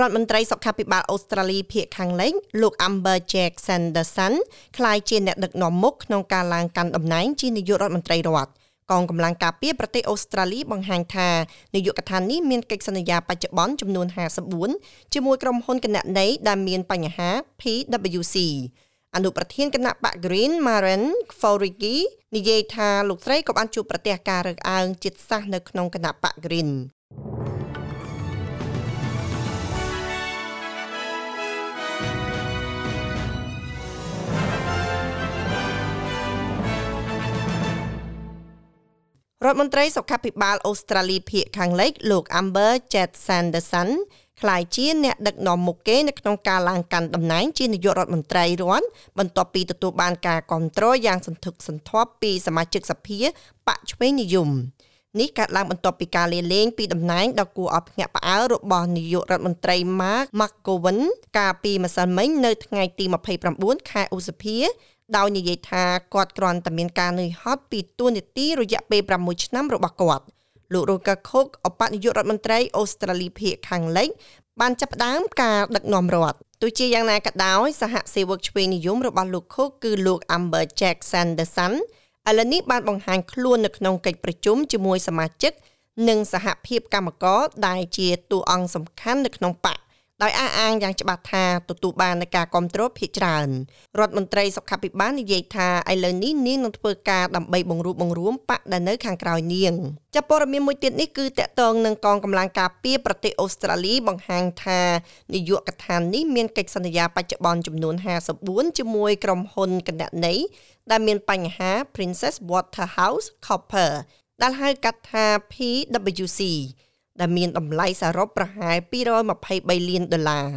រដ្ឋមន្ត្រីសុខាភិបាលអូស្ត្រាលីភាគខាងលិចលោក Amber Jack Sanderson ក្លាយជាអ្នកដឹកនាំមុខក្នុងការឡើងកាន់តំណែងជានាយករដ្ឋមន្ត្រីរដ្ឋកងកម្លាំងការពារប្រទេសអូស្ត្រាលីបង្ហាញថានាយកដ្ឋាននេះមានកិច្ចសន្យាបច្ចុប្បន្នចំនួន54ជាមួយក្រុមហ៊ុនគណនេយ្យដែលមានបញ្ហា PwC អនុប្រធានគណៈបក Green Maren Forigi និយាយថាលោកស្រីក៏បានជួបប្រទះការរើសអើងចិត្តសាសនៅក្នុងគណៈបក Green រដ្ឋមន្ត្រីសុខាភិបាលអូស្ត្រាលីភាគខាងលិចលោក Amber Jet Sanderson ក្លាយជាអ្នកដឹកនាំមុខគេនៅក្នុងការឡើងកាន់តំណែងជានាយករដ្ឋមន្ត្រីរដ្ឋបន្ទាប់ពីទទួលបានការគ្រប់គ្រងយ៉ាងសន្ធឹកសន្ធាប់ពីសមាជិកសភាបកឆ្វេងនិយមនេះកើតឡើងបន្ទាប់ពីការលាលែងពីតំណែងដ៏គួរឲ្យភ្ញាក់ផ្អើលរបស់នាយករដ្ឋមន្ត្រី Mark McGowan កាលពីម្សិលមិញនៅថ្ងៃទី29ខែឧសភា ដោយនិយាយថាគាត់គ្រាន់តែមានការនឿយហត់ពីទួនាទីរយៈពេល6ឆ្នាំរបស់គាត់លោក Roger Cook អបនាយករដ្ឋមន្ត្រីអូស្ត្រាលីភាគខាងលិចបានចាប់ផ្ដើមការដឹកនាំរដ្ឋទោះជាយ៉ាងណាក៏ដោយសហសេវកឆ្វេងនិយមរបស់លោក Cook គឺលោក Amber Jack Sanderson ឥឡូវនេះបានបង្ហាញខ្លួននៅក្នុងកិច្ចប្រជុំជាមួយសមាជិកនិងសហភាពកម្មករដែលជាតួអង្គសំខាន់នៅក្នុងបក ដោយអះអាងយ៉ាងច្បាស់ថាទទួលបាននូវការគ្រប់គ្រងភាគច្រើនរដ្ឋមន្ត្រីសុខាភិបាលនិយាយថាឥឡូវនេះនាងនឹងធ្វើការដើម្បីបង្រួបបង្រួមបកដែលនៅខាងក្រោយនាងចាប់ព័ត៌មានមួយទៀតនេះគឺតកតងនឹងកងកម្លាំងការពារប្រទេសអូស្ត្រាលីបង្ហាញថានាយកដ្ឋាននេះមានកិច្ចសន្យាបច្ចុប្បន្នចំនួន54ជាមួយក្រុមហ៊ុនគណនេយ្យដែលមានបញ្ហា Princess Waterhouse Copper ដែលហៅកាត់ថា PwC ដែលមានតម្លៃសរុបប្រហែល223លានដុល្លារ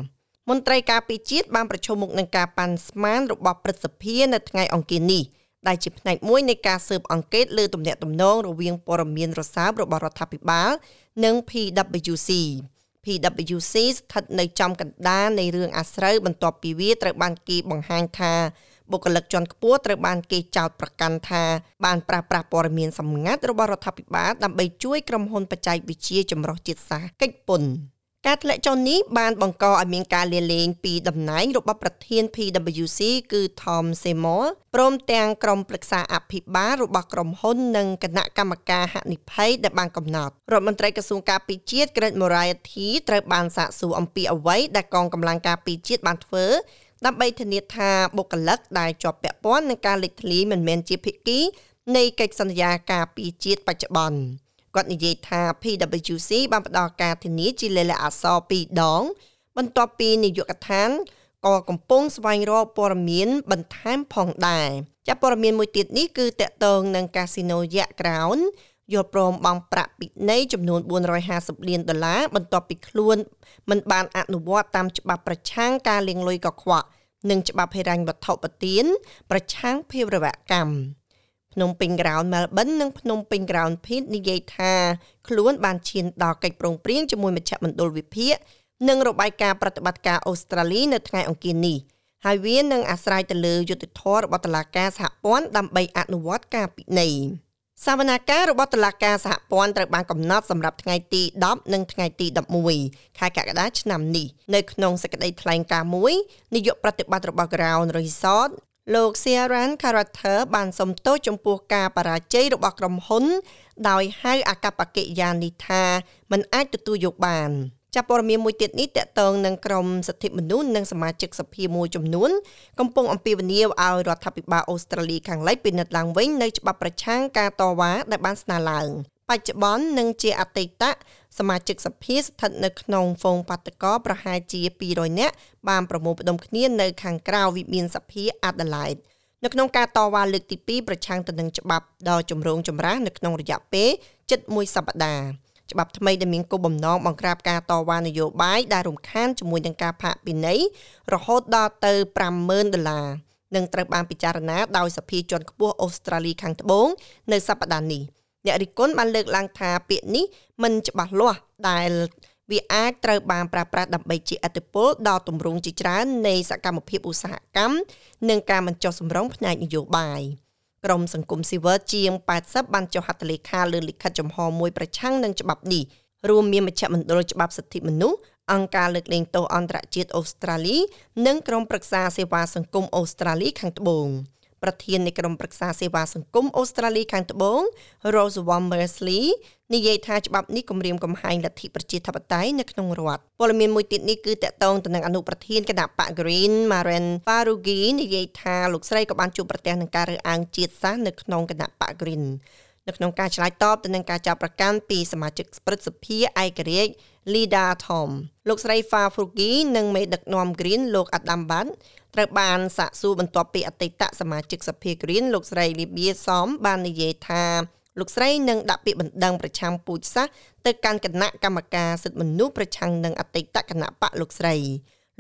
មន្ត្រីការពារជាតិបានប្រជុំមុខនឹងការប៉ាន់ស្មានរបស់ព្រឹទ្ធសភានៅថ្ងៃអង្គារនេះដែលជាផ្នែកមួយនៃការស៊ើបអង្កេតលើទំនាក់ទំនងរវាងព័ត៌មានរសើបរបស់រដ្ឋាភិបាលនិង PwC PwC ស្ថិតនៅចំកណ្ដាលនៃរឿងអាស្រូវបន្ទាប់ពីវាត្រូវបានគេបង្ហាញថា បុគ្គលិកជាន់ខ្ពស់ត្រូវបានគេចោទប្រកាន់ថាបានប្រើប្រាស់ព័ត៌មានសម្ងាត់របស់រដ្ឋាភិបាលដើម្បីជួយក្រុមហ៊ុនបច្ចេកវិទ្យាចម្រុះជាតិសាសន៍កិច្ចពន្ធការធ្លាក់ចុះនេះបានបង្កឲ្យមានការលាលែងពីតំណែងរបស់ប្រធាន PwC គឺ Tom Seymour ព្រមទាំងក្រុមប្រឹក្សាអភិបាលរបស់ក្រុមហ៊ុននិងគណៈកម្មការហនិភ័យដែលបានកំណត់រដ្ឋមន្ត្រីក្រសួងការពារជាតិ Greg Moriarty ត្រូវបានសាកសួរអំពីអ្វីដែលកងកម្លាំងការពារជាតិបានធ្វើ ដើម្បីធានាថាបុគ្គលិកដែលជាប់ពាក់ព័ន្ធនឹងការលេចធ្លាយមិនមែនជាភាគីនៃកិច្ចសន្យាការពីជាតិបច្ចុប្បន្នគាត់និយាយថា PwC បានផ្ដល់ការធានាជាលេខអក្សរ2ដង បន្ទាប់ពីនាយកដ្ឋានក៏កំពុងស្វែងរកព័ត៌មានបន្ថែមផងដែរចាប់ព័ត៌មានមួយទៀតនេះគឺតកតងនឹងកាស៊ីណូយ៉ាក់ក្រោន យល់ព្រមបង់ប្រាក់ពិន័យចំនួន450លានដុល្លារបន្ទាប់ពីខ្លួនមិនបានអនុវត្តតាមច្បាប់ប្រឆាំងការលាងលុយកខ្វក់និងច្បាប់ហិរញ្ញវត្ថុប្រទានប្រឆាំងភេរវកម្មភ្នំពេញ Ground Melbourne និងភ្នំពេញ Ground Pit និយាយថាខ្លួនបានឈានដល់កិច្ចព្រមព្រៀងជាមួយមជ្ឈមណ្ឌលវិភាគនិងរបាយការណ៍ប្រតិបត្តិការអូស្ត្រាលីនៅថ្ងៃអង្គារនេះហើយវានឹងអាស្រ័យទៅលើយុត្តិធម៌របស់តុលាការសហព័ន្ធដើម្បីអនុវត្តការពិន័យ សវនាការរបស់តុលាការសហព័ន្ធត្រូវបានកំណត់សម្រាប់ថ្ងៃទី10និងថ្ងៃទី11ខែកក្កដាឆ្នាំនេះនៅក្នុងសេចក្តីថ្លែងការណ៍មួយនាយកប្រតិបត្តិរបស់ Ground Resort លោក Siaran Carter បានសុំទោសចំពោះការបរាជ័យរបស់ក្រុមហ៊ុន ដោយហៅអកប្បកិរិយានេះថាมันអាចទទួលយកបាន។ ចាប់ព័ត៌មានមួយទៀតនេះតកតងនឹងក្រមសិទ្ធិមនុស្សនិងសមាជិកសភាមួយចំនួនកំពុងអំពាវនាវឲ្យរដ្ឋាភិបាលអូស្ត្រាលីខាងលិចពិនិត្យឡើងវិញនៅច្បាប់ប្រឆាំងការតវ៉ាដែលបានស្នើឡើងបច្ចុប្បន្ននឹងជាអតីតសមាជិកសភាស្ថិតនៅក្នុងហ្វូងបាតកោប្រហែលជា200នាក់បានប្រមូលផ្ដុំគ្នានៅខាងក្រៅវិមានសភាអាដាលេដនៅក្នុងការតវ៉ាលើកទី2ប្រឆាំងទៅនឹងច្បាប់ដ៏ចម្រូងចម្រាសនៅក្នុងរយៈពេលជិត1សប្តាហ៍ ច្បាប់ថ្មីដែលមានគោលបំណងបង្ក្រាបការតវ៉ានយោបាយដែលរំខានជាមួយនឹងការផាកពិន័យរហូតដល់ទៅ50000ដុល្លារនឹងត្រូវបានពិចារណាដោយសភាជាន់ខ្ពស់អូស្ត្រាលីខាងត្បូងនៅសប្តាហ៍នេះអ្នករិះគន់បានលើកឡើងថាពាក្យនេះមិនច្បាស់លាស់ដែលវាអាចត្រូវបានប្រើប្រាស់ដើម្បីជាអតិពលដល់ទម្រង់ជាច្រើននៃសកម្មភាពឧស្សាហកម្មនិងការមិនចុះសម្រុងផ្នែកនយោបាយ។ ក្រមសង្គមស៊ីវិលជាង80បានចុះហត្ថលេខាលើលិខិតចំហមួយប្រឆាំងនឹងច្បាប់នេះរួមមានមជ្ឈមណ្ឌលច្បាប់សិទ្ធិមនុស្សអង្គការលើកលែងទោសអន្តរជាតិអូស្ត្រាលី និងក្រុមប្រឹក្សាសេវាសង្គមអូស្ត្រាលីខាងត្បូង ប្រធាននៃក្រុមប្រឹក្សាសេវាសង្គមអូស្ត្រាលីខាងត្បូង Rosewarm Mersley និយាយថាច្បាប់នេះគម្រាមកំហែងលទ្ធិប្រជាធិបតេយ្យនៅក្នុងរដ្ឋព័ត៌មានមួយទៀតនេះគឺតកតងទៅនឹងអនុប្រធានគណៈបក Green Maren Farugi និយាយថាលោកស្រីក៏បានជួបប្រទះនឹងការរើសអើងជាតិសាសន៍នៅក្នុងគណៈបក Green នៅក្នុងការឆ្លើយតបទៅនឹងការចាប់ប្រកាន់ពីសមាជិកព្រឹទ្ធសភាឯករាជ្យ Lida Thom លោកស្រី Farugi និងមេដឹកនាំ Green លោក Adam Ban ត្រូវបានសាកសួរបន្ទាប់ពីអតីតសមាជិកសភា Green លោកស្រី Libia Som បាននិយាយថាលោកស្រីនឹងដាក់ពាក្យបណ្ដឹងប្រឆាំងពូជសាសន៍ទៅកាន់គណៈកម្មការសិទ្ធិមនុស្សប្រឆាំងនឹងអតីតគណៈបកលោកស្រី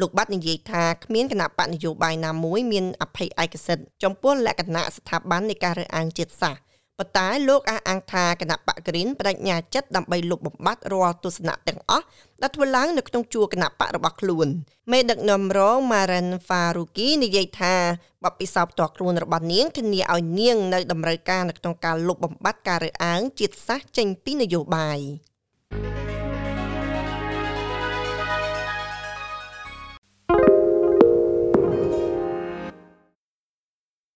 លោកបាត់និយាយថាគ្មានគណៈបកនយោបាយណាមួយមានអភ័យឯកសិទ្ធិចំពោះលក្ខណៈស្ថាប័ននៃការរើសអើងជាតិសាសន៍ ប៉ុន្តែលោកអះអាងថាគណៈបកក្រិនបដិញ្ញាចិត្តដើម្បីលុបបំបាត់រាល់ទស្សនៈទាំងអស់ដែលធ្វើឡើងនៅក្នុងជួរគណៈបករបស់ខ្លួនមេដឹកនាំរង Maren Faruqi និយាយថាបបពិសោធន៍ផ្ទាល់ខ្លួនរបស់នាងធានាឲ្យនាងនៅតម្រូវការនៅក្នុងការលុបបំបាត់ការរើសអើងជាតិសាសន៍ចេញពីនយោបាយ thank you